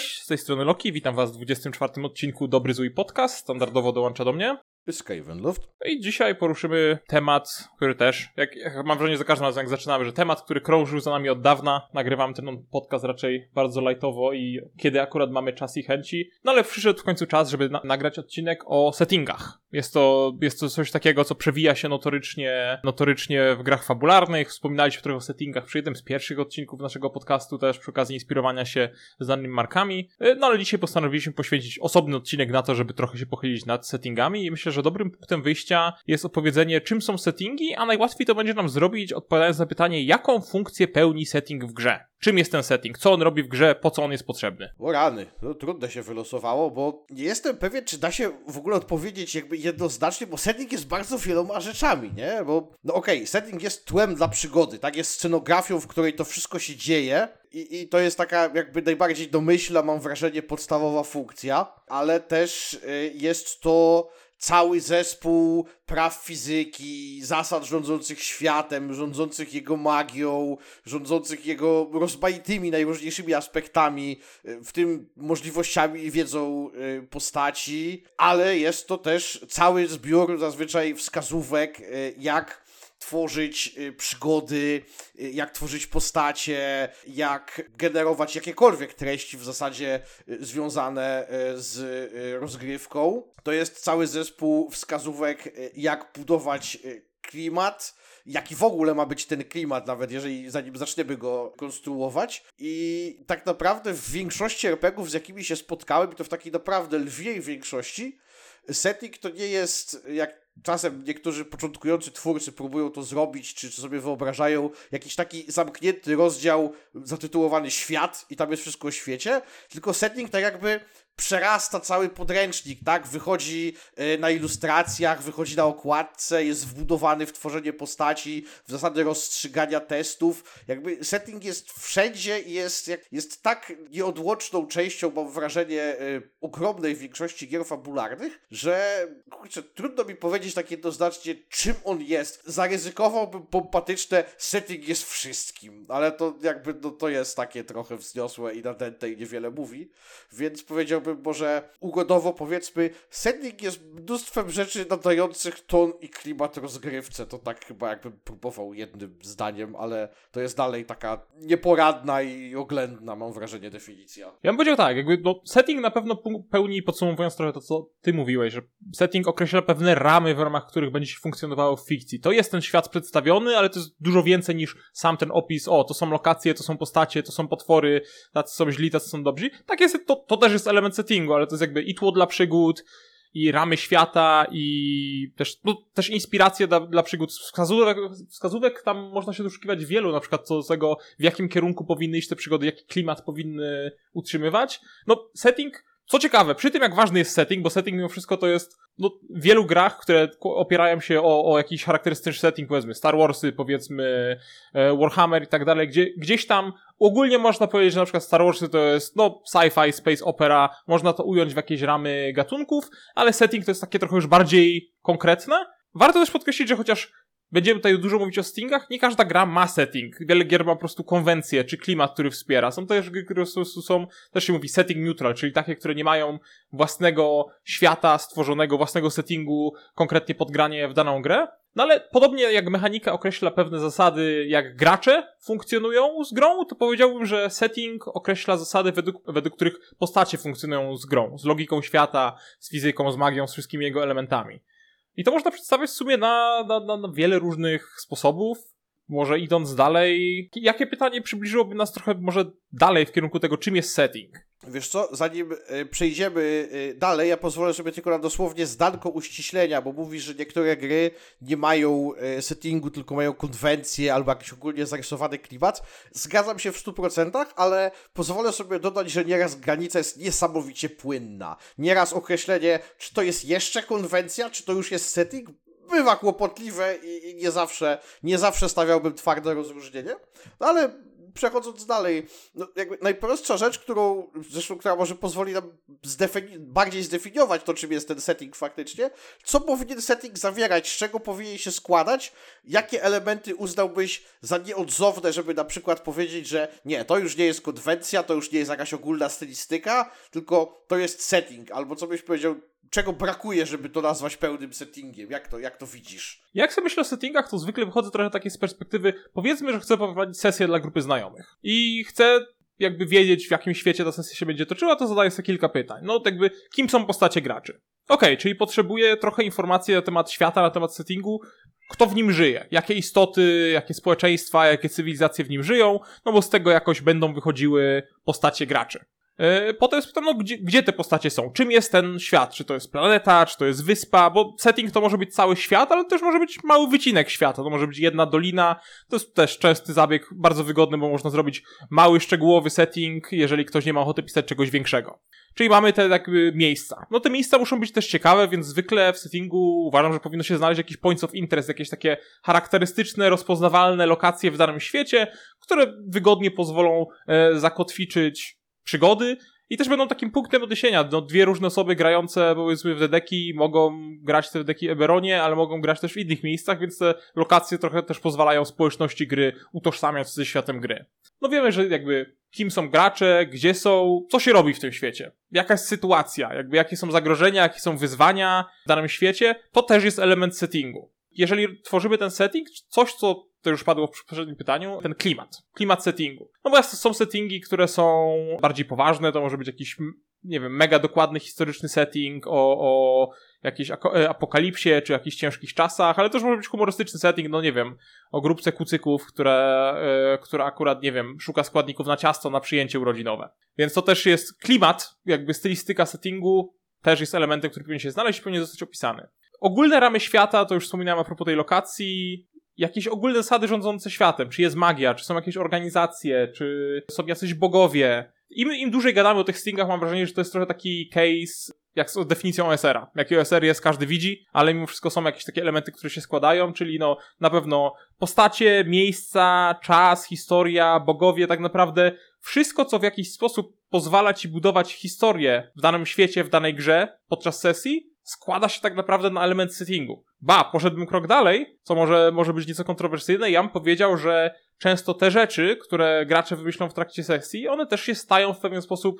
Cześć, z tej strony Loki, witam was w 24 odcinku Dobry Zły Podcast, standardowo dołącza do mnie. Skavenloft. I dzisiaj poruszymy temat, który też, jak, jak mam wrażenie za każdym razem jak zaczynamy, że temat, który krążył za nami od dawna, nagrywam ten podcast raczej bardzo lightowo i kiedy akurat mamy czas i chęci, no ale przyszedł w końcu czas, żeby na nagrać odcinek o settingach. Jest to, jest to coś takiego, co przewija się notorycznie, notorycznie w grach fabularnych. Wspominaliśmy trochę o settingach przy jednym z pierwszych odcinków naszego podcastu, też przy okazji inspirowania się znanymi markami. No ale dzisiaj postanowiliśmy poświęcić osobny odcinek na to, żeby trochę się pochylić nad settingami i myślę, że dobrym punktem wyjścia jest opowiedzenie, czym są settingi, a najłatwiej to będzie nam zrobić, odpowiadając na pytanie, jaką funkcję pełni setting w grze. Czym jest ten setting? Co on robi w grze? Po co on jest potrzebny? O rany, no trudno się wylosowało, bo nie jestem pewien, czy da się w ogóle odpowiedzieć jakby jednoznacznie, bo setting jest bardzo wieloma rzeczami, nie? Bo, no okej, okay, setting jest tłem dla przygody, tak? Jest scenografią, w której to wszystko się dzieje i, i to jest taka jakby najbardziej domyślna, mam wrażenie, podstawowa funkcja, ale też y, jest to cały zespół praw fizyki, zasad rządzących światem, rządzących jego magią, rządzących jego rozmaitymi, najróżniejszymi aspektami, y, w tym możliwościami i wiedzą y, postaci, ale jest to też cały zbiór zazwyczaj wskazówek, y, jak tworzyć y, przygody, y, jak tworzyć postacie, jak generować jakiekolwiek treści w zasadzie y, związane z rozgrywką. To jest cały zespół wskazówek, jak budować klimat, jaki w ogóle ma być ten klimat, nawet jeżeli zanim zaczniemy go konstruować. I tak naprawdę w większości RPGów, z jakimi się spotkałem, to w takiej naprawdę lwiej większości, setting to nie jest jak czasem niektórzy początkujący twórcy próbują to zrobić, czy, czy sobie wyobrażają jakiś taki zamknięty rozdział zatytułowany Świat i tam jest wszystko o świecie, tylko setting tak jakby przerasta cały podręcznik, tak? Wychodzi e, na ilustracjach, wychodzi na okładce, jest wbudowany w tworzenie postaci, w zasady rozstrzygania testów. Jakby setting jest wszędzie i jest, jest tak nieodłączną częścią, mam wrażenie, e, ogromnej większości gier fabularnych, że kurczę, trudno mi powiedzieć tak jednoznacznie, czym on jest. Zaryzykowałbym pompatyczne, setting jest wszystkim, ale to jakby no, to jest takie trochę wzniosłe i nadęte i niewiele mówi, więc powiedziałbym powiedziałbym może ugodowo powiedzmy, setting jest mnóstwem rzeczy nadających ton i klimat rozgrywce. To tak chyba jakbym próbował jednym zdaniem, ale to jest dalej taka nieporadna i oględna, mam wrażenie, definicja. Ja bym powiedział tak, jakby no, setting na pewno pełni, podsumowując trochę to, co ty mówiłeś, że setting określa pewne ramy, w ramach których będzie się funkcjonowało w fikcji. To jest ten świat przedstawiony, ale to jest dużo więcej niż sam ten opis, o, to są lokacje, to są postacie, to są potwory, tacy są źli, tacy są dobrzy. Tak jest, to, to też jest element settingu, ale to jest jakby i tło dla przygód, i ramy świata, i też, no, też inspiracje dla, dla przygód. Wskazówek, wskazówek tam można się doszukiwać wielu, na przykład co do tego, w jakim kierunku powinny iść te przygody, jaki klimat powinny utrzymywać. No, setting co ciekawe, przy tym jak ważny jest setting, bo setting mimo wszystko to jest no, w wielu grach, które opierają się o, o jakiś charakterystyczny setting, powiedzmy Star Warsy, powiedzmy e, Warhammer i tak dalej, gdzie, gdzieś tam ogólnie można powiedzieć, że na przykład Star Warsy to jest no sci-fi, space opera, można to ująć w jakieś ramy gatunków, ale setting to jest takie trochę już bardziej konkretne. Warto też podkreślić, że chociaż Będziemy tutaj dużo mówić o settingach. Nie każda gra ma setting. Wiele gier ma po prostu konwencję, czy klimat, który wspiera. Są też gry, które są, są, też się mówi setting neutral, czyli takie, które nie mają własnego świata stworzonego, własnego settingu konkretnie pod granie w daną grę. No ale podobnie jak mechanika określa pewne zasady, jak gracze funkcjonują z grą, to powiedziałbym, że setting określa zasady, według, według których postacie funkcjonują z grą, z logiką świata, z fizyką, z magią, z wszystkimi jego elementami. I to można przedstawić w sumie na, na, na, na wiele różnych sposobów. Może idąc dalej, jakie pytanie przybliżyłoby nas trochę może dalej w kierunku tego, czym jest setting? Wiesz co, zanim y, przejdziemy y, dalej, ja pozwolę sobie tylko na dosłownie zdanko uściślenia, bo mówisz, że niektóre gry nie mają y, settingu, tylko mają konwencję albo jakiś ogólnie zarysowany klimat. Zgadzam się w 100%, ale pozwolę sobie dodać, że nieraz granica jest niesamowicie płynna. Nieraz określenie, czy to jest jeszcze konwencja, czy to już jest setting, bywa kłopotliwe i, i nie zawsze nie zawsze stawiałbym twarde rozróżnienie, no ale przechodząc dalej, no jakby najprostsza rzecz, którą, zresztą która może pozwoli nam zdefini bardziej zdefiniować to, czym jest ten setting faktycznie, co powinien setting zawierać, z czego powinien się składać, jakie elementy uznałbyś za nieodzowne, żeby na przykład powiedzieć, że nie, to już nie jest konwencja, to już nie jest jakaś ogólna stylistyka, tylko to jest setting, albo co byś powiedział, czego brakuje, żeby to nazwać pełnym settingiem? Jak to, jak to widzisz? Jak sobie myślę o settingach, to zwykle wychodzę trochę takiej z perspektywy, powiedzmy, że chcę poprowadzić sesję dla grupy znajomych i chcę jakby wiedzieć, w jakim świecie ta sesja się będzie toczyła, to zadaję sobie kilka pytań. No, jakby, kim są postacie graczy? Okej, okay, czyli potrzebuję trochę informacji na temat świata, na temat settingu, kto w nim żyje, jakie istoty, jakie społeczeństwa, jakie cywilizacje w nim żyją, no bo z tego jakoś będą wychodziły postacie graczy. Potem spytam, no gdzie, gdzie te postacie są? Czym jest ten świat? Czy to jest planeta, czy to jest wyspa? Bo setting to może być cały świat, ale też może być mały wycinek świata. To może być jedna dolina. To jest też częsty zabieg, bardzo wygodny, bo można zrobić mały, szczegółowy setting, jeżeli ktoś nie ma ochoty pisać czegoś większego. Czyli mamy te jakby miejsca. No te miejsca muszą być też ciekawe, więc zwykle w settingu uważam, że powinno się znaleźć jakiś points of interest, jakieś takie charakterystyczne, rozpoznawalne lokacje w danym świecie, które wygodnie pozwolą e, zakotwiczyć przygody i też będą takim punktem odniesienia. No, dwie różne osoby grające powiedzmy w Dedeki mogą grać te Dedeki Eberonie, ale mogą grać też w innych miejscach, więc te lokacje trochę też pozwalają społeczności gry utożsamiać ze światem gry. No wiemy, że jakby kim są gracze, gdzie są, co się robi w tym świecie, jaka jest sytuacja, jakby jakie są zagrożenia, jakie są wyzwania w danym świecie, to też jest element settingu. Jeżeli tworzymy ten setting, coś co to już padło w poprzednim pytaniu, ten klimat, klimat settingu. No bo są settingi, które są bardziej poważne, to może być jakiś, nie wiem, mega dokładny historyczny setting o, o jakiejś e, apokalipsie, czy jakichś ciężkich czasach, ale też może być humorystyczny setting, no nie wiem, o grupce kucyków, które, e, która akurat, nie wiem, szuka składników na ciasto na przyjęcie urodzinowe. Więc to też jest klimat, jakby stylistyka settingu, też jest elementem, który powinien się znaleźć i powinien zostać opisany. Ogólne ramy świata, to już wspominałem a propos tej lokacji, jakieś ogólne zasady rządzące światem, czy jest magia, czy są jakieś organizacje, czy są jacyś bogowie. Im, im dłużej gadamy o tych stingach, mam wrażenie, że to jest trochę taki case jak z definicją OSR-a. Jaki OSR jest, każdy widzi, ale mimo wszystko są jakieś takie elementy, które się składają, czyli no na pewno postacie, miejsca, czas, historia, bogowie, tak naprawdę wszystko, co w jakiś sposób pozwala ci budować historię w danym świecie, w danej grze podczas sesji, składa się tak naprawdę na element settingu. Ba, poszedłbym krok dalej, co może, może być nieco kontrowersyjne. Ja bym powiedział, że często te rzeczy, które gracze wymyślą w trakcie sesji, one też się stają w pewien sposób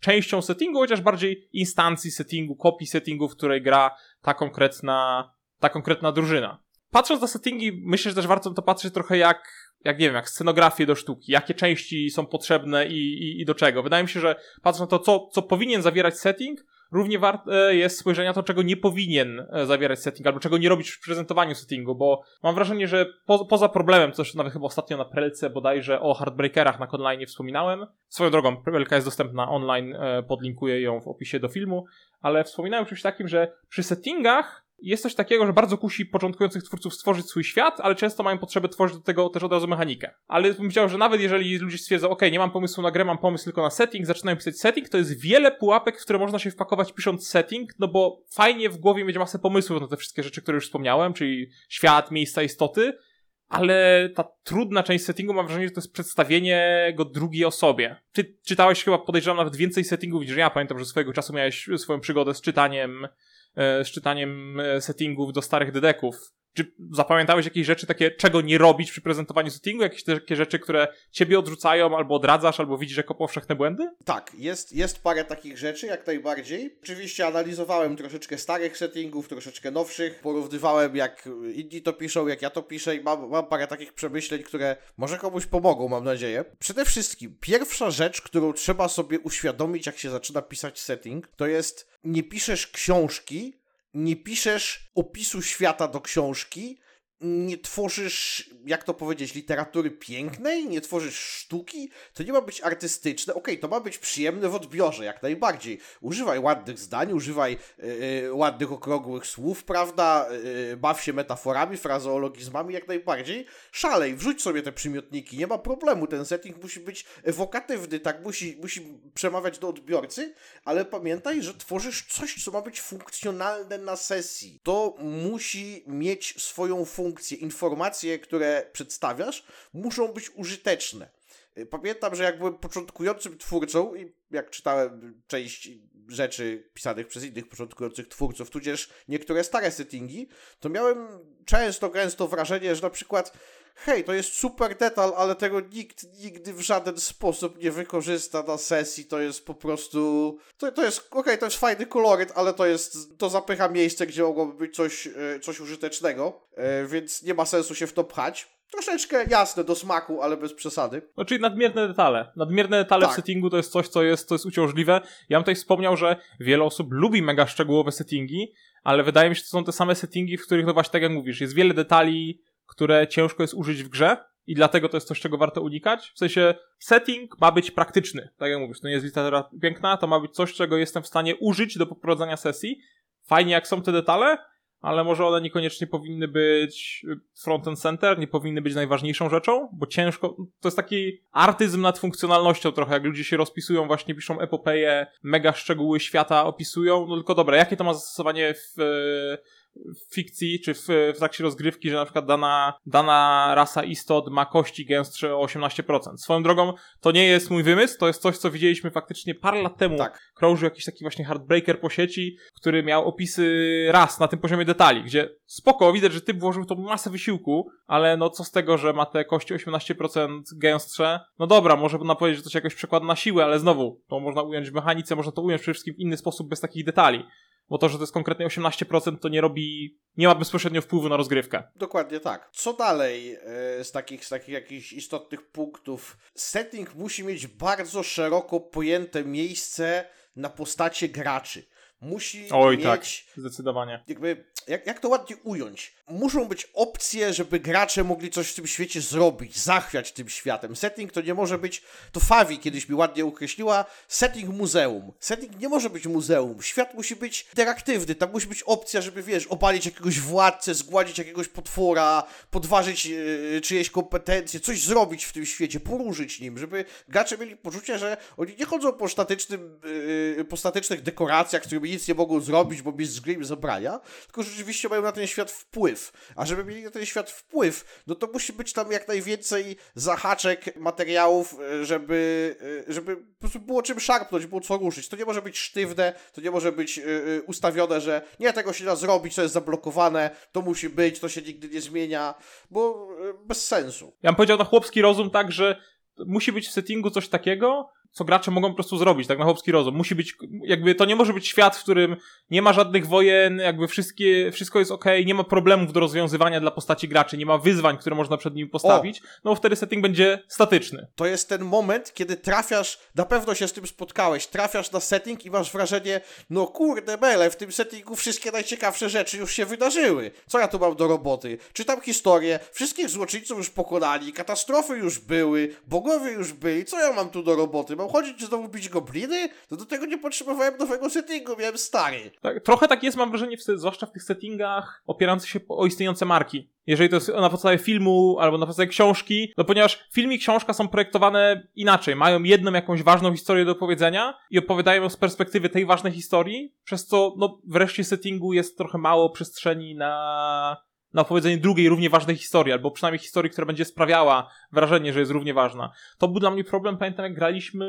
częścią settingu, chociaż bardziej instancji settingu, kopii settingu, w której gra ta konkretna, ta konkretna drużyna. Patrząc na settingi, myślę, że też warto to patrzeć trochę jak, jak nie wiem, jak scenografię do sztuki, jakie części są potrzebne i, i, i do czego. Wydaje mi się, że patrząc na to, co, co powinien zawierać setting, równie warte jest spojrzenia to, czego nie powinien e, zawierać setting, albo czego nie robić w prezentowaniu settingu, bo mam wrażenie, że po, poza problemem, coś nawet chyba ostatnio na Prelce bodajże o Heartbreakerach na online wspominałem. Swoją drogą, Prelka jest dostępna online, e, podlinkuję ją w opisie do filmu, ale wspominałem czymś takim, że przy settingach jest coś takiego, że bardzo kusi początkujących twórców stworzyć swój świat, ale często mają potrzebę tworzyć do tego też od razu mechanikę. Ale bym powiedział, że nawet jeżeli ludzie stwierdzą, ok, nie mam pomysłu na grę, mam pomysł tylko na setting, zaczynają pisać setting, to jest wiele pułapek, w które można się wpakować pisząc setting, no bo fajnie w głowie mieć masę pomysłów na te wszystkie rzeczy, które już wspomniałem, czyli świat, miejsca, istoty, ale ta trudna część settingu mam wrażenie, że to jest przedstawienie go drugiej osobie. Ty czytałeś chyba, podejrzewam, nawet więcej settingów niż ja. Pamiętam, że swojego czasu miałeś swoją przygodę z czytaniem z czytaniem e, settingów do starych dedeków. Czy zapamiętałeś jakieś rzeczy takie, czego nie robić przy prezentowaniu settingu? Jakieś takie rzeczy, które ciebie odrzucają, albo odradzasz, albo widzisz jako powszechne błędy? Tak, jest, jest parę takich rzeczy, jak najbardziej. Oczywiście analizowałem troszeczkę starych settingów, troszeczkę nowszych, porównywałem jak inni to piszą, jak ja to piszę i mam, mam parę takich przemyśleń, które może komuś pomogą, mam nadzieję. Przede wszystkim, pierwsza rzecz, którą trzeba sobie uświadomić, jak się zaczyna pisać setting, to jest nie piszesz książki, nie piszesz opisu świata do książki, nie tworzysz, jak to powiedzieć, literatury pięknej, nie tworzysz sztuki, to nie ma być artystyczne. Okej, okay, to ma być przyjemne w odbiorze, jak najbardziej. Używaj ładnych zdań, używaj yy, ładnych, okrągłych słów, prawda? Yy, baw się metaforami, frazeologizmami, jak najbardziej. Szalej, wrzuć sobie te przymiotniki, nie ma problemu. Ten setting musi być ewokatywny, tak? Musi, musi przemawiać do odbiorcy, ale pamiętaj, że tworzysz coś, co ma być funkcjonalne na sesji. To musi mieć swoją funkcję funkcje, informacje, które przedstawiasz, muszą być użyteczne. Pamiętam, że jak byłem początkującym twórcą i jak czytałem część rzeczy pisanych przez innych początkujących twórców, tudzież niektóre stare settingi, to miałem często, gęsto wrażenie, że na przykład hej, to jest super detal, ale tego nikt nigdy w żaden sposób nie wykorzysta na sesji, to jest po prostu... To, to jest, okej, okay, to jest fajny koloryt, ale to jest, to zapycha miejsce, gdzie mogłoby być coś, e, coś użytecznego, e, więc nie ma sensu się w to pchać. Troszeczkę jasne do smaku, ale bez przesady. No, czyli nadmierne detale. Nadmierne detale tak. w settingu to jest coś, co jest, co jest uciążliwe. Ja bym tutaj wspomniał, że wiele osób lubi mega szczegółowe settingi, ale wydaje mi się, że to są te same settingi, w których, no właśnie tak jak mówisz, jest wiele detali, które ciężko jest użyć w grze i dlatego to jest coś, czego warto unikać. W sensie setting ma być praktyczny, tak jak mówisz, to nie jest literatura piękna, to ma być coś, czego jestem w stanie użyć do poprowadzenia sesji. Fajnie jak są te detale, ale może one niekoniecznie powinny być front and center, nie powinny być najważniejszą rzeczą, bo ciężko, to jest taki artyzm nad funkcjonalnością trochę, jak ludzie się rozpisują, właśnie piszą epopeje, mega szczegóły świata opisują, no tylko dobra, jakie to ma zastosowanie w w fikcji, czy w, w trakcie rozgrywki, że na przykład dana, dana rasa istot ma kości gęstsze o 18%. Swoją drogą, to nie jest mój wymysł, to jest coś, co widzieliśmy faktycznie parę lat temu. Tak. Krążył jakiś taki właśnie hardbreaker po sieci, który miał opisy ras na tym poziomie detali, gdzie spoko, widać, że ty włożył to masę wysiłku, ale no co z tego, że ma te kości 18% gęstsze? No dobra, może można powiedzieć, że to się jakoś przekłada na siłę, ale znowu, to można ująć w mechanice, można to ująć przede wszystkim w inny sposób, bez takich detali bo to, że to jest konkretnie 18%, to nie robi, nie ma bezpośrednio wpływu na rozgrywkę. Dokładnie tak. Co dalej e, z takich, z takich jakichś istotnych punktów? Setting musi mieć bardzo szeroko pojęte miejsce na postacie graczy. Musi Oj, mieć... tak, zdecydowanie. Jakby, jak, jak to ładnie ująć? muszą być opcje, żeby gracze mogli coś w tym świecie zrobić, zachwiać tym światem. Setting to nie może być, to Fawi kiedyś mi ładnie określiła, setting muzeum. Setting nie może być muzeum. Świat musi być interaktywny. Tam musi być opcja, żeby, wiesz, obalić jakiegoś władcę, zgładzić jakiegoś potwora, podważyć yy, czyjeś kompetencje, coś zrobić w tym świecie, poruszyć nim, żeby gracze mieli poczucie, że oni nie chodzą po statycznym, yy, po statycznych dekoracjach, którymi nic nie mogą zrobić, bo mistrz gry im zabrania, tylko rzeczywiście mają na ten świat wpływ wpływ. A żeby mieli na ten świat wpływ, no to musi być tam jak najwięcej zahaczek materiałów, e, żeby, e, żeby po prostu było czym szarpnąć, było co ruszyć. To nie może być sztywne, to nie może być e, ustawione, że nie, tego się da zrobić, to jest zablokowane, to musi być, to się nigdy nie zmienia, bo bez sensu. Ja bym powiedział na chłopski rozum tak, że musi być w settingu coś takiego, co gracze mogą po prostu zrobić, tak na chłopski rozum. Musi być, jakby to nie może być świat, w którym nie ma żadnych wojen, jakby wszystkie, wszystko jest ok, nie ma problemów do rozwiązywania dla postaci graczy, nie ma wyzwań, które można przed nimi postawić, o. no wtedy setting będzie statyczny. To jest ten moment, kiedy trafiasz, na pewno się z tym spotkałeś, trafiasz na setting i masz wrażenie, no kurde bele, w tym settingu wszystkie najciekawsze rzeczy już się wydarzyły. Co ja tu mam do roboty? Czytam historię, wszystkich złoczyńców już pokonali, katastrofy już były, bogowie już byli, co ja mam tu do roboty? Mam chodzić, znowu bić gobliny? To do tego nie potrzebowałem nowego settingu, miałem stary. Tak, trochę tak jest, mam wrażenie, w, zwłaszcza w tych settingach opierających się o istniejące marki. Jeżeli to jest na podstawie filmu albo na podstawie książki, no ponieważ film i książka są projektowane inaczej, mają jedną jakąś ważną historię do opowiedzenia i opowiadają z perspektywy tej ważnej historii, przez co no wreszcie settingu jest trochę mało przestrzeni na na opowiedzenie drugiej równie ważnej historii, albo przynajmniej historii, która będzie sprawiała wrażenie, że jest równie ważna. To był dla mnie problem, pamiętam jak graliśmy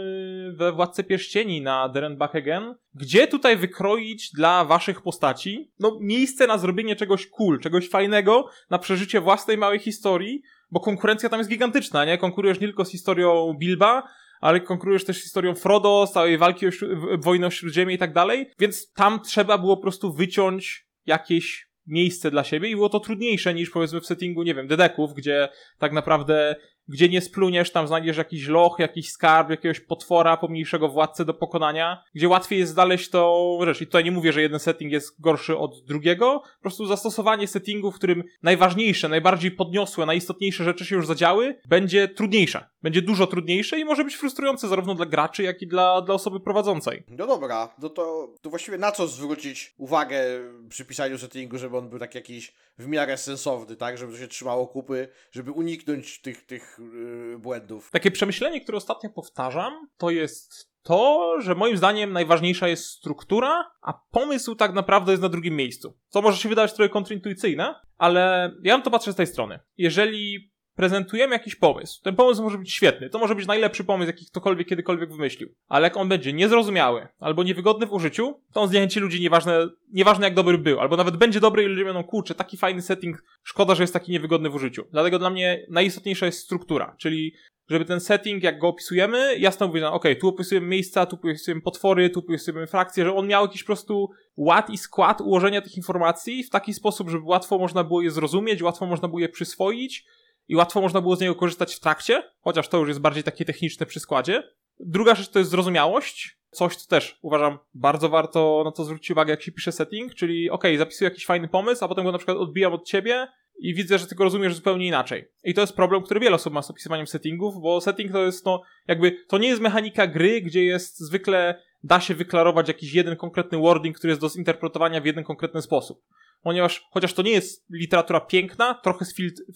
we Władce Pierścieni na Deren Again, gdzie tutaj wykroić dla waszych postaci, no miejsce na zrobienie czegoś cool, czegoś fajnego, na przeżycie własnej małej historii, bo konkurencja tam jest gigantyczna, nie? Konkurujesz nie tylko z historią Bilba, ale konkurujesz też historią Frodo, całej walki o wojny o Śródziemie i tak dalej, więc tam trzeba było po prostu wyciąć jakieś miejsce dla siebie i było to trudniejsze niż powiedzmy w settingu, nie wiem, dedeków, gdzie tak naprawdę gdzie nie spluniesz, tam znajdziesz jakiś loch, jakiś skarb, jakiegoś potwora, pomniejszego władcę do pokonania, gdzie łatwiej jest znaleźć to rzecz. I tutaj nie mówię, że jeden setting jest gorszy od drugiego, po prostu zastosowanie settingu, w którym najważniejsze, najbardziej podniosłe, najistotniejsze rzeczy się już zadziały, będzie trudniejsze. Będzie dużo trudniejsze i może być frustrujące zarówno dla graczy, jak i dla, dla osoby prowadzącej. No dobra, no to, to właściwie na co zwrócić uwagę przy pisaniu settingu, żeby on był tak jakiś w miarę sensowny, tak? Żeby to się trzymało kupy, żeby uniknąć tych, tych yy, błędów. Takie przemyślenie, które ostatnio powtarzam, to jest to, że moim zdaniem najważniejsza jest struktura, a pomysł tak naprawdę jest na drugim miejscu. Co może się wydawać trochę kontrintuicyjne, ale ja bym to patrzę z tej strony. Jeżeli prezentujemy jakiś pomysł. Ten pomysł może być świetny, to może być najlepszy pomysł, jaki ktokolwiek kiedykolwiek wymyślił. Ale jak on będzie niezrozumiały albo niewygodny w użyciu, to on zniechęci ludzi, nieważne, nieważne jak dobry był, albo nawet będzie dobry i ludzie będą, kurczę, taki fajny setting, szkoda, że jest taki niewygodny w użyciu. Dlatego dla mnie najistotniejsza jest struktura, czyli żeby ten setting, jak go opisujemy, jasno mówię, ok, tu opisujemy miejsca, tu opisujemy potwory, tu opisujemy frakcje, że on miał jakiś po prostu ład i skład ułożenia tych informacji w taki sposób, żeby łatwo można było je zrozumieć, łatwo można było je przyswoić i łatwo można było z niego korzystać w trakcie, chociaż to już jest bardziej takie techniczne przy składzie. Druga rzecz to jest zrozumiałość, coś, co też uważam bardzo warto na to zwrócić uwagę, jak się pisze setting, czyli ok, zapisuję jakiś fajny pomysł, a potem go na przykład odbijam od ciebie i widzę, że ty go rozumiesz zupełnie inaczej. I to jest problem, który wiele osób ma z opisywaniem settingów, bo setting to jest no, jakby, to nie jest mechanika gry, gdzie jest zwykle, da się wyklarować jakiś jeden konkretny wording, który jest do zinterpretowania w jeden konkretny sposób. Ponieważ, chociaż to nie jest literatura piękna, trochę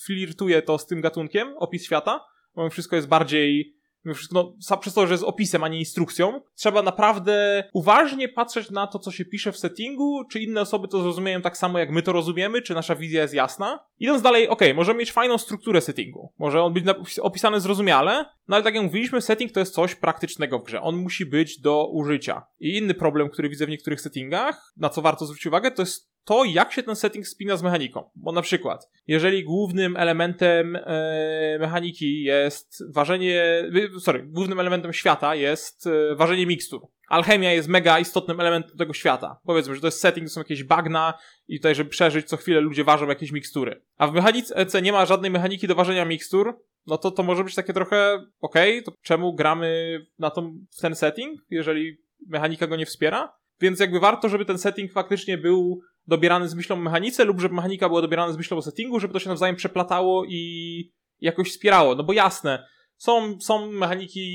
flirtuje to z tym gatunkiem, opis świata, bo wszystko jest bardziej wszystko, no, przez to, że jest opisem, a nie instrukcją, trzeba naprawdę uważnie patrzeć na to, co się pisze w settingu, czy inne osoby to zrozumieją tak samo, jak my to rozumiemy, czy nasza wizja jest jasna. Idąc dalej, ok, możemy mieć fajną strukturę settingu. Może on być opisany zrozumiale, no ale tak jak mówiliśmy, setting to jest coś praktycznego w grze. On musi być do użycia. I inny problem, który widzę w niektórych settingach, na co warto zwrócić uwagę, to jest to, jak się ten setting spina z mechaniką. Bo na przykład, jeżeli głównym elementem e, mechaniki jest ważenie, sorry, głównym elementem świata jest e, ważenie mikstur. Alchemia jest mega istotnym elementem tego świata. Powiedzmy, że to jest setting, to są jakieś bagna i tutaj, żeby przeżyć, co chwilę ludzie ważą jakieś mikstury. A w mechanice nie ma żadnej mechaniki do ważenia mikstur, no to to może być takie trochę, okej, okay, to czemu gramy na tą, w ten setting, jeżeli mechanika go nie wspiera? Więc jakby warto, żeby ten setting faktycznie był dobierany z myślą o mechanice lub żeby mechanika była dobierana z myślą o settingu, żeby to się nawzajem przeplatało i jakoś wspierało. No bo jasne, są, są mechaniki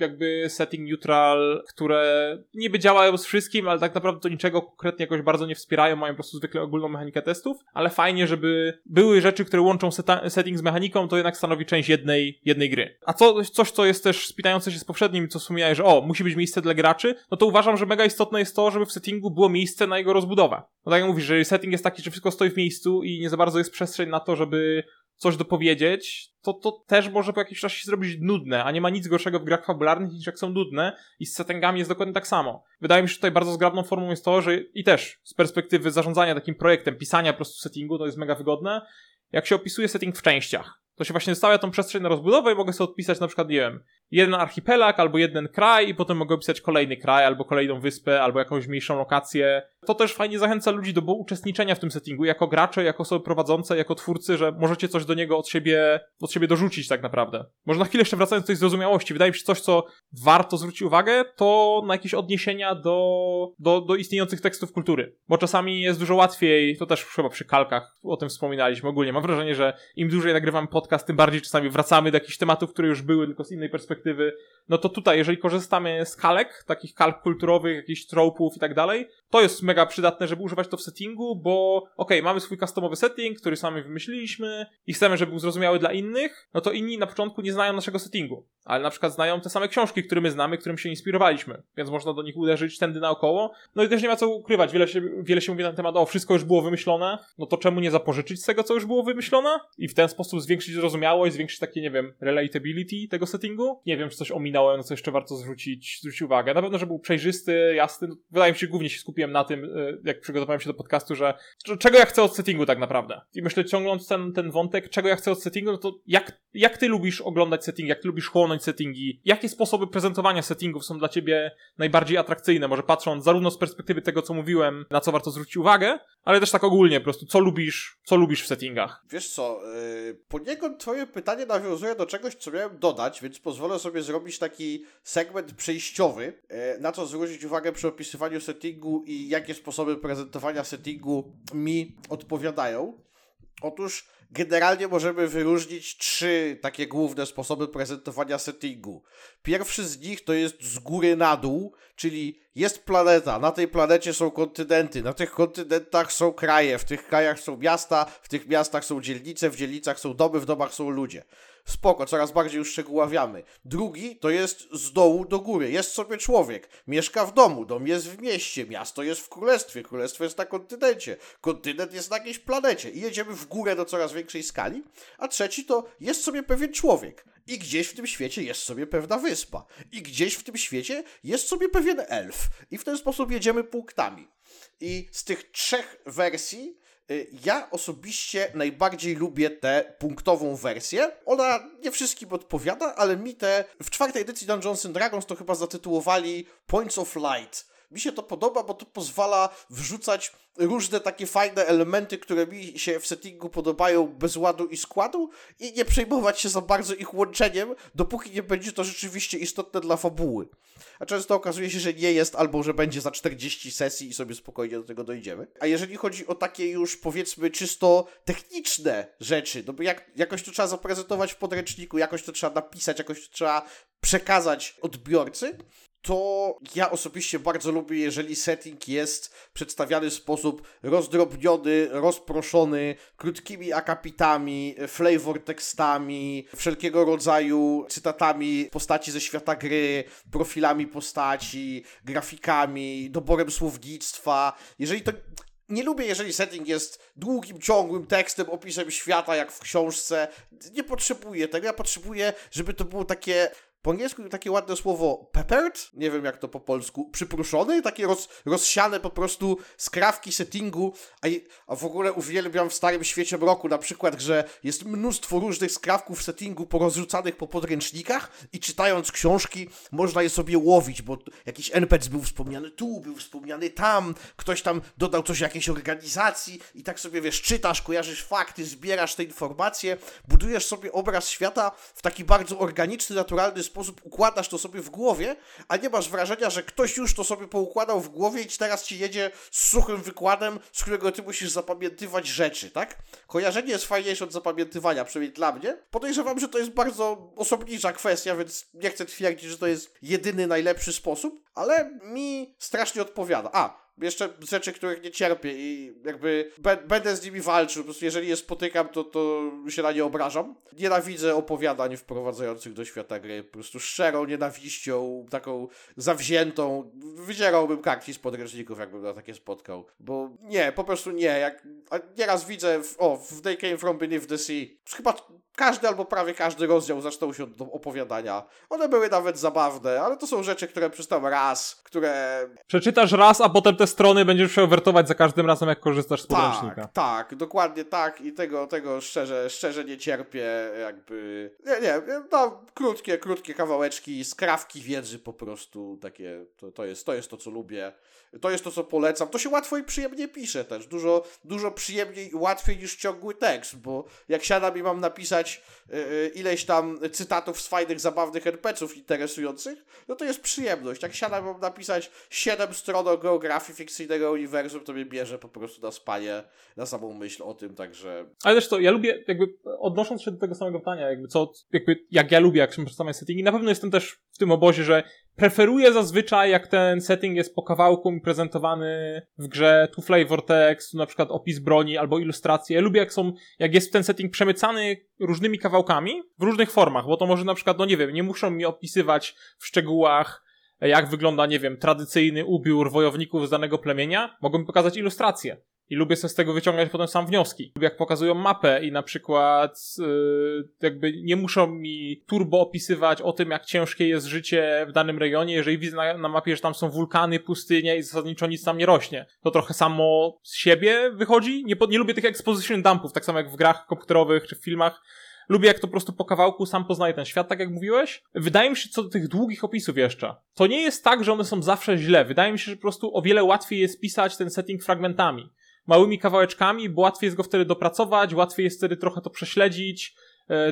jakby setting neutral, które niby działają z wszystkim, ale tak naprawdę to niczego konkretnie jakoś bardzo nie wspierają, mają po prostu zwykle ogólną mechanikę testów, ale fajnie, żeby były rzeczy, które łączą seta- setting z mechaniką, to jednak stanowi część jednej, jednej gry. A co, coś, co jest też spinające się z poprzednim, co wspomniałeś, że o, musi być miejsce dla graczy, no to uważam, że mega istotne jest to, żeby w settingu było miejsce na jego rozbudowę. No tak jak mówisz, że setting jest taki, że wszystko stoi w miejscu i nie za bardzo jest przestrzeń na to, żeby coś dopowiedzieć, to to też może po jakimś czasie się zrobić nudne, a nie ma nic gorszego w grach fabularnych niż jak są nudne i z settingami jest dokładnie tak samo. Wydaje mi się, że tutaj bardzo zgrabną formą jest to, że i też z perspektywy zarządzania takim projektem, pisania po prostu settingu, to jest mega wygodne, jak się opisuje setting w częściach. To się właśnie zostawia tą przestrzeń na rozbudowę i mogę sobie odpisać na przykład, nie wiem, jeden archipelag albo jeden kraj i potem mogę opisać kolejny kraj albo kolejną wyspę albo jakąś mniejszą lokację. To też fajnie zachęca ludzi do uczestniczenia w tym settingu jako gracze, jako osoby prowadzące, jako twórcy, że możecie coś do niego od siebie, od siebie dorzucić tak naprawdę. Może na chwilę jeszcze wracając do tej zrozumiałości, wydaje mi się coś, co warto zwrócić uwagę, to na jakieś odniesienia do, do, do istniejących tekstów kultury. Bo czasami jest dużo łatwiej, to też chyba przy kalkach o tym wspominaliśmy ogólnie. Mam wrażenie, że im dłużej nagrywam podcast, tym bardziej czasami wracamy do jakichś tematów, które już były, tylko z innej perspektywy perspektywy, no to tutaj, jeżeli korzystamy z kalek, takich kalk kulturowych, jakichś tropów i tak dalej, to jest mega przydatne, żeby używać to w settingu, bo okej, okay, mamy swój customowy setting, który sami wymyśliliśmy i chcemy, żeby był zrozumiały dla innych, no to inni na początku nie znają naszego settingu, ale na przykład znają te same książki, które my znamy, którym się inspirowaliśmy, więc można do nich uderzyć tędy naokoło. No i też nie ma co ukrywać, wiele się, wiele się mówi na temat, o wszystko już było wymyślone, no to czemu nie zapożyczyć z tego, co już było wymyślone i w ten sposób zwiększyć zrozumiałość, zwiększyć takie, nie wiem, relatability tego settingu? Nie wiem, czy coś ominąłem, na co jeszcze warto zwrócić, zwrócić uwagę. Na pewno, że był przejrzysty, jasny, wydaje mi się, głównie się skupiłem na tym, y, jak przygotowałem się do podcastu, że czego ja chcę od settingu tak naprawdę. I myślę, ciągnąc ten, ten wątek, czego ja chcę od settingu, no to jak, jak ty lubisz oglądać setting, jak ty lubisz chłonąć settingi, jakie sposoby prezentowania settingów są dla ciebie najbardziej atrakcyjne, może patrząc zarówno z perspektywy tego, co mówiłem, na co warto zwrócić uwagę, ale też tak ogólnie po prostu, co lubisz, co lubisz w settingach. Wiesz co, yy, poniekąd twoje pytanie nawiązuje do czegoś, co miałem dodać, więc pozwolę sobie zrobić taki segment przejściowy, yy, na co zwrócić uwagę przy opisywaniu settingu i jakie sposoby prezentowania settingu mi odpowiadają. Otóż generalnie możemy wyróżnić trzy takie główne sposoby prezentowania settingu. Pierwszy z nich to jest z góry na dół, czyli jest planeta, na tej planecie są kontynenty, na tych kontynentach są kraje, w tych krajach są miasta, w tych miastach są dzielnice, w dzielnicach są domy, w domach są ludzie. Spoko, coraz bardziej uszczegóławiamy. Drugi to jest z dołu do góry. Jest sobie człowiek, mieszka w domu, dom jest w mieście, miasto jest w królestwie, królestwo jest na kontynencie, kontynent jest na jakiejś planecie i jedziemy w górę do coraz większej skali. A trzeci to jest sobie pewien człowiek. I gdzieś w tym świecie jest sobie pewna wyspa. I gdzieś w tym świecie jest sobie pewien elf. I w ten sposób jedziemy punktami. I z tych trzech wersji ja osobiście najbardziej lubię tę punktową wersję. Ona nie wszystkim odpowiada, ale mi te w czwartej edycji Dungeons and Dragons to chyba zatytułowali Points of Light. Mi się to podoba, bo to pozwala wrzucać różne takie fajne elementy, które mi się w settingu podobają bez ładu i składu i nie przejmować się za bardzo ich łączeniem, dopóki nie będzie to rzeczywiście istotne dla fabuły. A często okazuje się, że nie jest, albo że będzie za 40 sesji i sobie spokojnie do tego dojdziemy. A jeżeli chodzi o takie już powiedzmy czysto techniczne rzeczy, no bo jak, jakoś to trzeba zaprezentować w podręczniku, jakoś to trzeba napisać, jakoś to trzeba przekazać odbiorcy, to ja osobiście bardzo lubię, jeżeli setting jest przedstawiany w sposób rozdrobniony, rozproszony, krótkimi akapitami, flavor tekstami, wszelkiego rodzaju cytatami postaci ze świata gry, profilami postaci, grafikami, doborem słownictwa. Jeżeli to nie lubię, jeżeli setting jest długim, ciągłym tekstem, opisem świata, jak w książce. Nie potrzebuję tego. Ja potrzebuję, żeby to było takie po angielsku takie ładne słowo peppered, nie wiem jak to po polsku, przypruszony, takie roz, rozsiane po prostu skrawki settingu, a, a w ogóle uwielbiam w Starym Świecie Mroku na przykład, że jest mnóstwo różnych skrawków settingu porozrzucanych po podręcznikach i czytając książki można je sobie łowić, bo jakiś NPC był wspomniany tu, był wspomniany tam, ktoś tam dodał coś jakiejś organizacji i tak sobie wiesz, czytasz, kojarzysz fakty, zbierasz te informacje, budujesz sobie obraz świata w taki bardzo organiczny, naturalny sposób układasz to sobie w głowie, a nie masz wrażenia, że ktoś już to sobie poukładał w głowie i teraz ci jedzie z suchym wykładem, z którego ty musisz zapamiętywać rzeczy, tak? Kojarzenie jest fajniejsze od zapamiętywania, przynajmniej dla mnie. Podejrzewam, że to jest bardzo osobnicza kwestia, więc nie chcę twierdzić, że to jest jedyny najlepszy sposób, ale mi strasznie odpowiada. A, jeszcze rzeczy, których nie cierpię i jakby będę z nimi walczył. Po prostu jeżeli je spotykam, to, to się na nie obrażam. Nienawidzę opowiadań wprowadzających do świata gry. Po prostu szczerą nienawiścią, taką zawziętą. Wydzierałbym kartki z podręczników, jakbym na takie spotkał. Bo nie, po prostu nie. Jak, nieraz widzę, w, o, w They Came From Beneath the Sea. Chyba każdy albo prawie każdy rozdział zaczął się od opowiadania. One były nawet zabawne, ale to są rzeczy, które przeczytam raz, które... Przeczytasz raz, a potem te strony będziesz musiał wertować za każdym razem, jak korzystasz z tak, podręcznika. Tak, tak, dokładnie tak i tego, tego szczerze, szczerze nie cierpię, jakby... Nie, nie, no, krótkie, krótkie kawałeczki, skrawki wiedzy po prostu, takie, to, to, jest, to jest to, co lubię. To jest to, co polecam. To się łatwo i przyjemnie pisze też. Dużo, dużo przyjemniej i łatwiej niż ciągły tekst, bo jak siadam i mam napisać yy, ileś tam cytatów z fajnych, zabawnych NPC-ów interesujących, no to jest przyjemność. Jak siadam mam napisać 7 stron o geografii fikcyjnego uniwersum, to mnie bierze po prostu na spanie, na samą myśl o tym, także... Ale też to, ja lubię, jakby odnosząc się do tego samego pytania, jakby co, jakby jak ja lubię, jak się przedstawiam settingi, na pewno jestem też w tym obozie, że preferuję zazwyczaj, jak ten setting jest po kawałku mi prezentowany w grze, tu flavor text, tu na przykład opis broni albo ilustracje. Ja lubię, jak są, jak jest ten setting przemycany różnymi kawałkami w różnych formach, bo to może na przykład, no nie wiem, nie muszą mi opisywać w szczegółach jak wygląda, nie wiem, tradycyjny ubiór wojowników z danego plemienia, mogą mi pokazać ilustracje i lubię sobie z tego wyciągać potem sam wnioski. Jak pokazują mapę i na przykład yy, jakby nie muszą mi turbo opisywać o tym, jak ciężkie jest życie w danym rejonie, jeżeli widzę na, na mapie, że tam są wulkany, pustynie i zasadniczo nic tam nie rośnie. To trochę samo z siebie wychodzi. Nie, nie lubię tych exposition dumpów, tak samo jak w grach komputerowych czy w filmach. Lubię, jak to po prostu po kawałku sam poznaje ten świat, tak jak mówiłeś. Wydaje mi się, co do tych długich opisów jeszcze. To nie jest tak, że one są zawsze źle. Wydaje mi się, że po prostu o wiele łatwiej jest pisać ten setting fragmentami małymi kawałeczkami, bo łatwiej jest go wtedy dopracować, łatwiej jest wtedy trochę to prześledzić,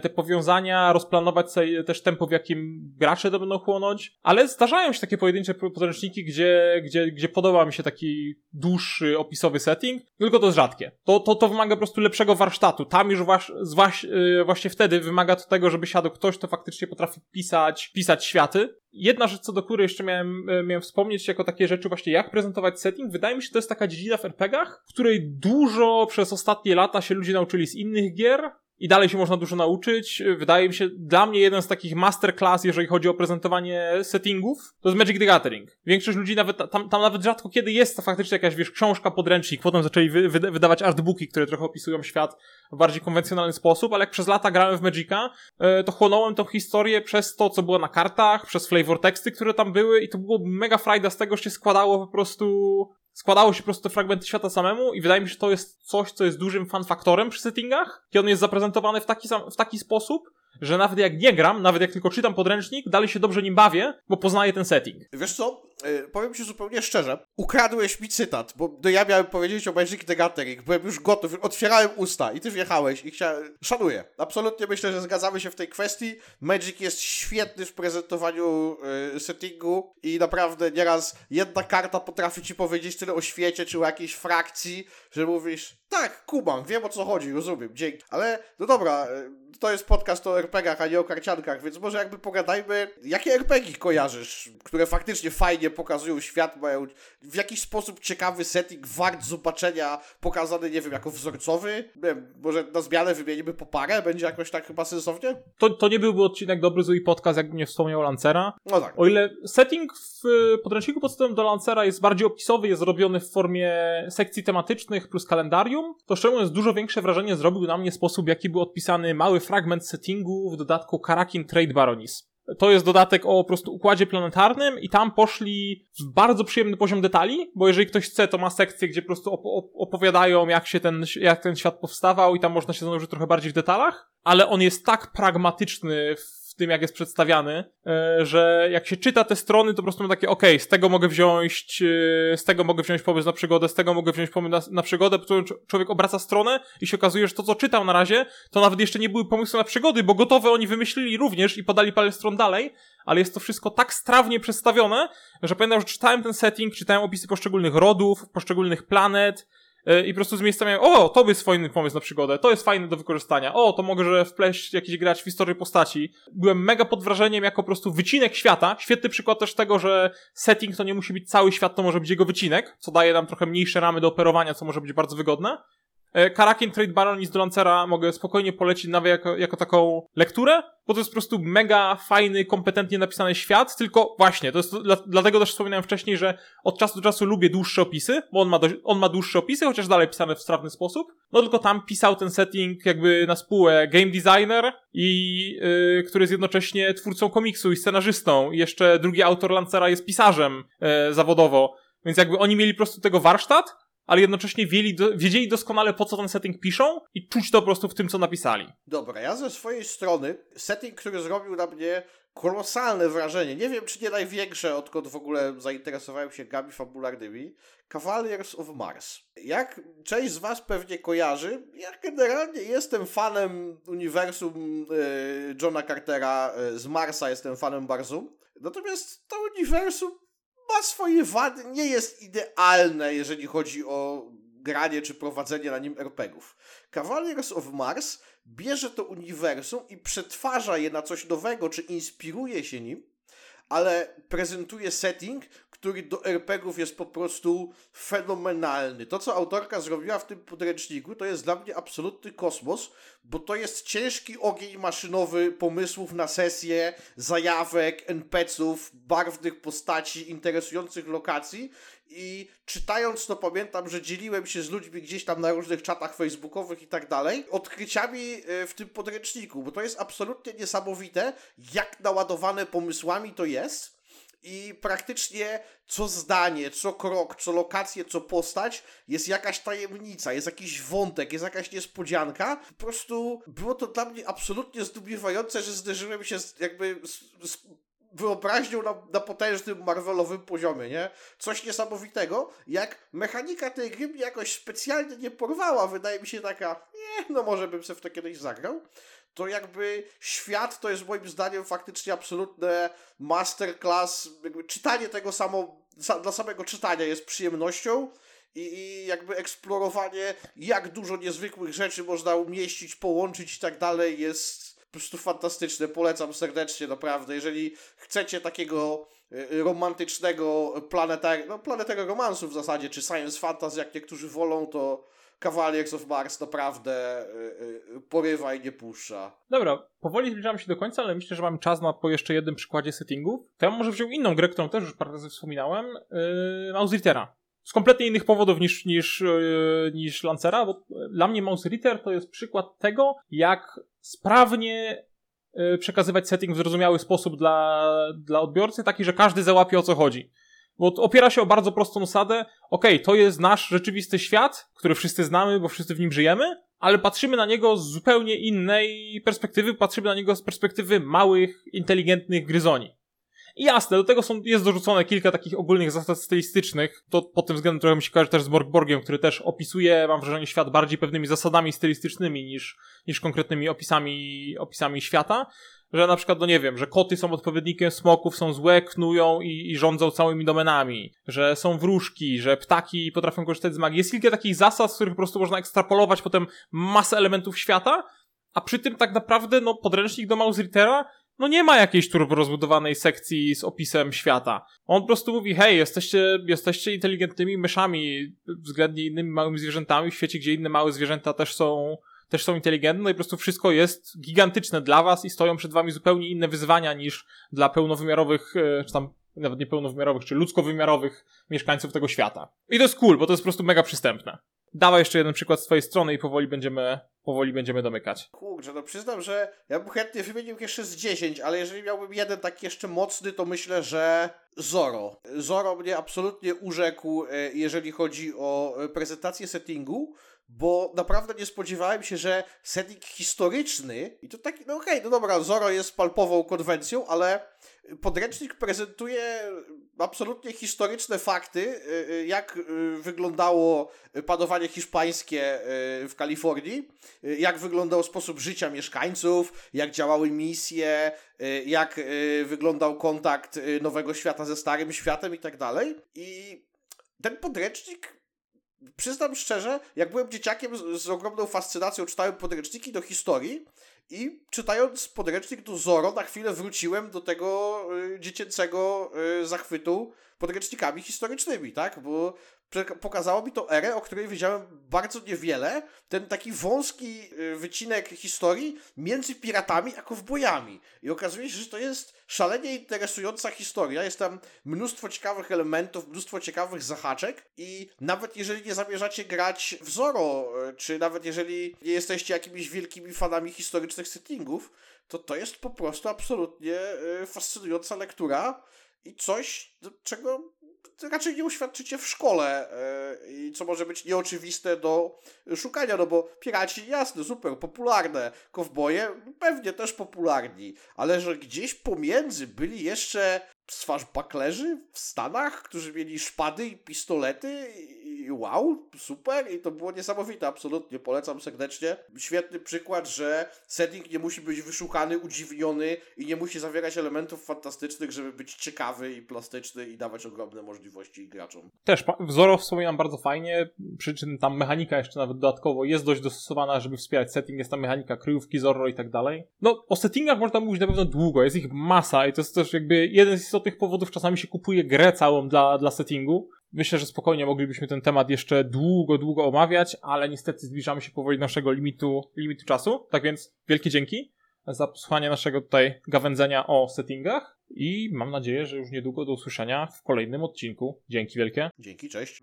te powiązania, rozplanować sobie też tempo, w jakim gracze to będą chłonąć. Ale zdarzają się takie pojedyncze podręczniki, gdzie, gdzie, gdzie podoba mi się taki dłuższy, opisowy setting, tylko to jest rzadkie. To, to, to wymaga po prostu lepszego warsztatu. Tam już wasz, zwaś, e, właśnie wtedy wymaga to tego, żeby siadł ktoś, kto faktycznie potrafi pisać, pisać światy. Jedna rzecz, co do której jeszcze miałem, e, miałem wspomnieć, jako takie rzeczy właśnie, jak prezentować setting, wydaje mi się, to jest taka dziedzina w RPGach, której dużo przez ostatnie lata się ludzie nauczyli z innych gier, i dalej się można dużo nauczyć. Wydaje mi się, dla mnie jeden z takich masterclass, jeżeli chodzi o prezentowanie settingów, to jest Magic the Gathering. Większość ludzi nawet, tam, tam nawet rzadko kiedy jest faktycznie jakaś, wiesz, książka, podręcznik. Potem zaczęli wy, wy, wydawać artbooki, które trochę opisują świat w bardziej konwencjonalny sposób, ale jak przez lata grałem w Magica, e, to chłonąłem tą historię przez to, co było na kartach, przez flavor teksty, które tam były i to było mega frajda z tego, że się składało po prostu składało się po prostu te fragmenty świata samemu i wydaje mi się, że to jest coś, co jest dużym fanfaktorem przy settingach, kiedy on jest zaprezentowany w taki, sam, w taki sposób, że nawet jak nie gram, nawet jak tylko czytam podręcznik, dalej się dobrze nim bawię, bo poznaję ten setting. Wiesz co, yy, powiem ci zupełnie szczerze, ukradłeś mi cytat, bo no ja miałem powiedzieć o Magic the Gathering, byłem już gotów, otwierałem usta i ty wjechałeś i chciałem... Szanuję. Absolutnie myślę, że zgadzamy się w tej kwestii. Magic jest świetny w prezentowaniu yy, settingu i naprawdę nieraz jedna karta potrafi ci powiedzieć tyle o świecie, czy o jakiejś frakcji, że mówisz, tak, kumam, wiem o co chodzi, rozumiem, dzięki. Ale, no dobra, y, to jest podcast o RPGach, a nie o karciankach, więc może jakby pogadajmy, jakie RPG kojarzysz, które faktycznie fajnie pokazują świat, mają w jakiś sposób ciekawy setting, wart zobaczenia, pokazany, nie wiem, jako wzorcowy? Nie wiem, może na zmianę wymienimy po parę? Będzie jakoś tak chyba sensownie? To, to nie byłby odcinek dobry zły podcast, jakbym nie wspomniał Lancera. No tak. O ile setting w podręczniku podstawowym do Lancera jest bardziej opisowy, jest zrobiony w formie sekcji tematycznych plus kalendarium, to szczerze mówiąc dużo większe wrażenie zrobił na mnie sposób, jaki był odpisany mały fragment settingu w dodatku Karakin Trade Baronis. To jest dodatek o po prostu układzie planetarnym i tam poszli w bardzo przyjemny poziom detali, bo jeżeli ktoś chce, to ma sekcję, gdzie po prostu op opowiadają, jak się ten, jak ten świat powstawał i tam można się zanurzyć trochę bardziej w detalach, ale on jest tak pragmatyczny w tym, jak jest przedstawiany, e, że jak się czyta te strony, to po prostu mam takie, okej, okay, z tego mogę wziąć, e, z tego mogę wziąć pomysł na przygodę, z tego mogę wziąć pomysł na, na przygodę, człowiek obraca stronę i się okazuje, że to, co czytał na razie, to nawet jeszcze nie były pomysły na przygody, bo gotowe oni wymyślili również i podali parę stron dalej, ale jest to wszystko tak strawnie przedstawione, że pamiętam, że czytałem ten setting, czytałem opisy poszczególnych rodów, poszczególnych planet, i po prostu z miejsca miałem, o, to jest fajny pomysł na przygodę, to jest fajne do wykorzystania, o, to mogę wpleść jakiś grać w historię postaci. Byłem mega pod wrażeniem jako po prostu wycinek świata. Świetny przykład też tego, że setting to nie musi być cały świat, to może być jego wycinek, co daje nam trochę mniejsze ramy do operowania, co może być bardzo wygodne. E, Karakin Trade Baron z Lancera mogę spokojnie polecić nawet jako, jako taką lekturę, bo to jest po prostu mega fajny, kompetentnie napisany świat, tylko właśnie, to jest dla, dlatego też wspominałem wcześniej, że od czasu do czasu lubię dłuższe opisy, bo on ma, do, on ma dłuższe opisy, chociaż dalej pisane w strawny sposób, no tylko tam pisał ten setting jakby na spółę game designer i yy, który jest jednocześnie twórcą komiksu i scenarzystą. I jeszcze drugi autor Lancera jest pisarzem yy, zawodowo, więc jakby oni mieli po prostu tego warsztat, ale jednocześnie wiedzieli, do, wiedzieli doskonale po co ten setting piszą i czuć to po prostu w tym, co napisali. Dobra, ja ze swojej strony setting, który zrobił na mnie kolosalne wrażenie, nie wiem czy nie największe, odkąd w ogóle zainteresowałem się gami fabularnymi, Cavaliers of Mars. Jak część z was pewnie kojarzy, ja generalnie jestem fanem uniwersum y, Johna Cartera, y, z Marsa jestem fanem bardzo, natomiast to uniwersum ma swoje wady, nie jest idealne, jeżeli chodzi o granie czy prowadzenie na nim RPGów. Cavaliers of Mars bierze to uniwersum i przetwarza je na coś nowego, czy inspiruje się nim, ale prezentuje setting, który do RPGów jest po prostu fenomenalny. To, co autorka zrobiła w tym podręczniku, to jest dla mnie absolutny kosmos, bo to jest ciężki ogień maszynowy pomysłów na sesję, zajawek, NPC-ów, barwnych postaci, interesujących lokacji i czytając to pamiętam, że dzieliłem się z ludźmi gdzieś tam na różnych czatach facebookowych i tak dalej, odkryciami e, w tym podręczniku, bo to jest absolutnie niesamowite, jak naładowane pomysłami to jest i praktycznie co zdanie, co krok, co lokację, co postać jest jakaś tajemnica, jest jakiś wątek, jest jakaś niespodzianka. Po prostu było to dla mnie absolutnie zdumiewające, że zderzyłem się z, jakby z, z wyobraźnią na, na potężnym Marvelowym poziomie, nie? Coś niesamowitego, jak mechanika tej gry mnie jakoś specjalnie nie porwała, wydaje mi się taka, nie, no może bym sobie w to kiedyś zagrał to jakby świat to jest moim zdaniem faktycznie absolutne masterclass. Jakby czytanie tego samo, dla samego czytania jest przyjemnością i, i jakby eksplorowanie, jak dużo niezwykłych rzeczy można umieścić, połączyć i tak dalej jest po prostu fantastyczne. Polecam serdecznie, naprawdę. Jeżeli chcecie takiego y, romantycznego planetar no, planetego romansu w zasadzie, czy science fantasy, jak niektórzy wolą, to Cavaliers of Mars naprawdę y, porywa i nie puszcza. Dobra, powoli zbliżamy się do końca, ale myślę, że mamy czas na po jeszcze jednym przykładzie settingów. To ja może wziął inną grę, którą też już parę razy wspominałem, yy, Mouse Z kompletnie innych powodów niż, niż, yy, niż Lancera, bo dla mnie Mouse Ritter to jest przykład tego, jak sprawnie yy, przekazywać setting w zrozumiały sposób dla, dla odbiorcy, taki, że każdy załapie o co chodzi. Bo opiera się o bardzo prostą zasadę. Okej, okay, to jest nasz rzeczywisty świat, który wszyscy znamy, bo wszyscy w nim żyjemy, ale patrzymy na niego z zupełnie innej perspektywy. Patrzymy na niego z perspektywy małych, inteligentnych gryzoni. Jasne, do tego są, jest dorzucone kilka takich ogólnych zasad stylistycznych. To pod tym względem trochę mi się kojarzy też z Borgborgiem, który też opisuje, mam wrażenie, świat bardziej pewnymi zasadami stylistycznymi niż, niż konkretnymi opisami, opisami świata że na przykład, no nie wiem, że koty są odpowiednikiem smoków, są złe, knują i, i rządzą całymi domenami, że są wróżki, że ptaki potrafią korzystać z magii. Jest kilka takich zasad, z których po prostu można ekstrapolować potem masę elementów świata, a przy tym tak naprawdę, no, podręcznik do Mouse Rittera no nie ma jakiejś turbo rozbudowanej sekcji z opisem świata. On po prostu mówi, hej, jesteście, jesteście inteligentnymi myszami względnie innymi małymi zwierzętami w świecie, gdzie inne małe zwierzęta też są też są inteligentne no i po prostu wszystko jest gigantyczne dla was i stoją przed wami zupełnie inne wyzwania niż dla pełnowymiarowych, e, czy tam nawet nie pełnowymiarowych, czy ludzkowymiarowych mieszkańców tego świata. I to jest cool, bo to jest po prostu mega przystępne. Dawaj jeszcze jeden przykład z twojej strony i powoli będziemy, powoli będziemy domykać. Kurczę, no przyznam, że ja bym chętnie wymienił jeszcze z 10, ale jeżeli miałbym jeden taki jeszcze mocny, to myślę, że Zoro. Zoro mnie absolutnie urzekł, e, jeżeli chodzi o e, prezentację settingu, bo naprawdę nie spodziewałem się, że setting historyczny, i to taki, no okej, okay, no dobra, Zoro jest palpową konwencją, ale podręcznik prezentuje absolutnie historyczne fakty, y, y, jak y, wyglądało panowanie hiszpańskie w Kalifornii, jak wyglądał sposób życia mieszkańców, jak działały misje, jak wyglądał kontakt nowego świata ze starym światem i tak dalej. I ten podręcznik przyznam szczerze, jak byłem dzieciakiem z, z, ogromną fascynacją czytałem podręczniki do historii i czytając podręcznik do Zoro na chwilę wróciłem do tego y, dziecięcego y, zachwytu podręcznikami historycznymi, tak? Bo pokazało mi to erę, o której wiedziałem bardzo niewiele. Ten taki wąski y, wycinek historii między piratami a kowbojami. I okazuje się, że to jest szalenie interesująca historia. Jest tam mnóstwo ciekawych elementów, mnóstwo ciekawych zahaczek i nawet jeżeli nie zamierzacie grać w Zoro, y, czy nawet jeżeli nie jesteście jakimiś wielkimi fanami historycznych settingów, to to jest po prostu absolutnie y, fascynująca lektura i coś, czego raczej nie uświadczycie w szkole e, i co może być nieoczywiste do szukania, no bo piraci, jasne, super, popularne, kowboje pewnie też popularni, ale że gdzieś pomiędzy byli jeszcze swashbucklerzy w Stanach, którzy mieli szpady i pistolety i wow, super i to było niesamowite, absolutnie polecam serdecznie. Świetny przykład, że setting nie musi być wyszukany, udziwniony i nie musi zawierać elementów fantastycznych, żeby być ciekawy i plastyczny i dawać ogromne możliwości graczom. Też wzorowo wspominam bardzo fajnie, przy czym tam mechanika jeszcze nawet dodatkowo jest dość dostosowana, żeby wspierać setting, jest tam mechanika kryjówki, Zorro i tak dalej. No, o settingach można mówić na pewno długo, jest ich masa i to jest też jakby jeden z istotnych powodów, czasami się kupuje grę całą dla, dla settingu, Myślę, że spokojnie moglibyśmy ten temat jeszcze długo, długo omawiać, ale niestety zbliżamy się powoli do naszego limitu, limitu czasu. Tak więc wielkie dzięki za posłuchanie naszego tutaj gawędzenia o settingach i mam nadzieję, że już niedługo do usłyszenia w kolejnym odcinku. Dzięki wielkie. Dzięki, cześć.